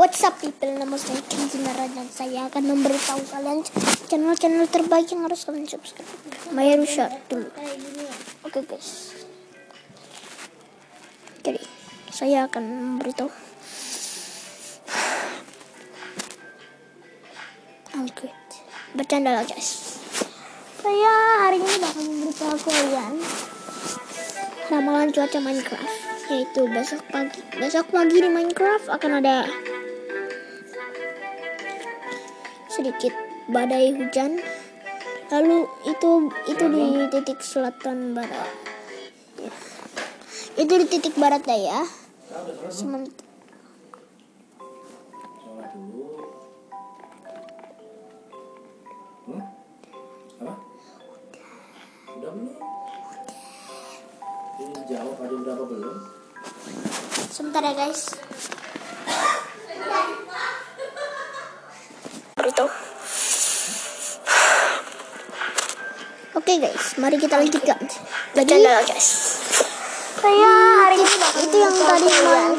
What's up people, nama saya Kinzinara dan saya akan memberitahu kalian channel-channel terbaik yang harus kalian subscribe. Maya Rusha dulu Oke guys. Jadi, saya akan memberitahu. Oke, bercanda lah guys. Saya hari ini bakal memberitahu kalian Ramalan cuaca Minecraft yaitu besok pagi. Besok pagi di Minecraft akan ada sedikit badai hujan lalu itu itu di titik selatan barat ya. itu di titik barat daya Sement Udah belum? Ini jawab ada berapa belum? sebentar ya guys Oke guys, mari kita lanjutkan. Jadi, guys. Saya hari ini itu yang tadi malam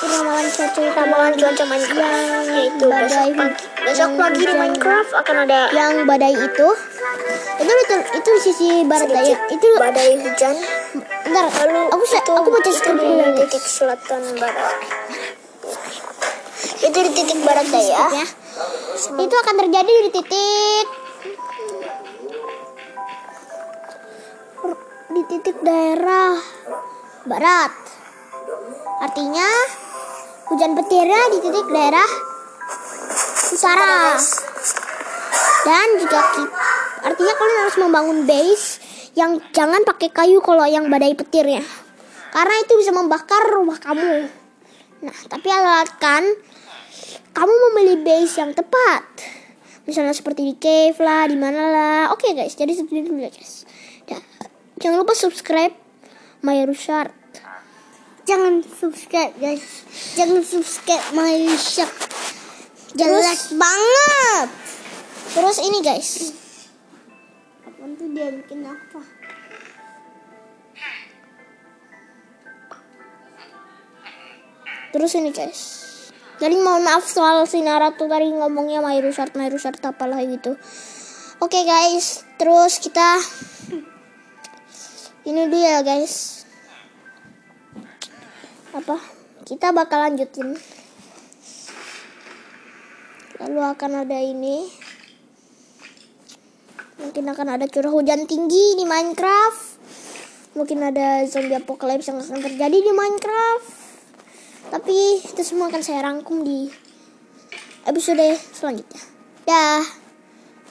ramalan cuaca ramalan cuaca Minecraft. Yaitu besok pagi besok pagi di Minecraft akan ada yang badai itu. Itu itu, itu di sisi barat daya itu badai hujan. Bentar, lalu aku itu, aku baca skrip dulu. di titik selatan barat. Itu di titik barat daya ya. itu akan terjadi di titik di titik daerah barat. Artinya hujan petirnya di titik daerah utara. Dan juga artinya kalian harus membangun base yang jangan pakai kayu kalau yang badai petirnya. Karena itu bisa membakar rumah kamu. Nah, tapi alatkan kamu membeli base yang tepat. Misalnya seperti di cave lah, di mana lah. Oke guys, jadi seperti itu guys. Jangan lupa subscribe My Rushard. Jangan subscribe guys. Jangan subscribe My Rushard. Jelas banget. Terus ini guys. Apa tuh dia bikin apa? Terus ini guys. Jadi mohon maaf soal si Naruto tadi ngomongnya My Rushard, My Rushard apalah gitu. Oke okay, guys, terus kita ini dia guys. Apa? Kita bakal lanjutin. Lalu akan ada ini. Mungkin akan ada curah hujan tinggi di Minecraft. Mungkin ada zombie apocalypse yang akan terjadi di Minecraft. Tapi itu semua akan saya rangkum di episode selanjutnya. Dah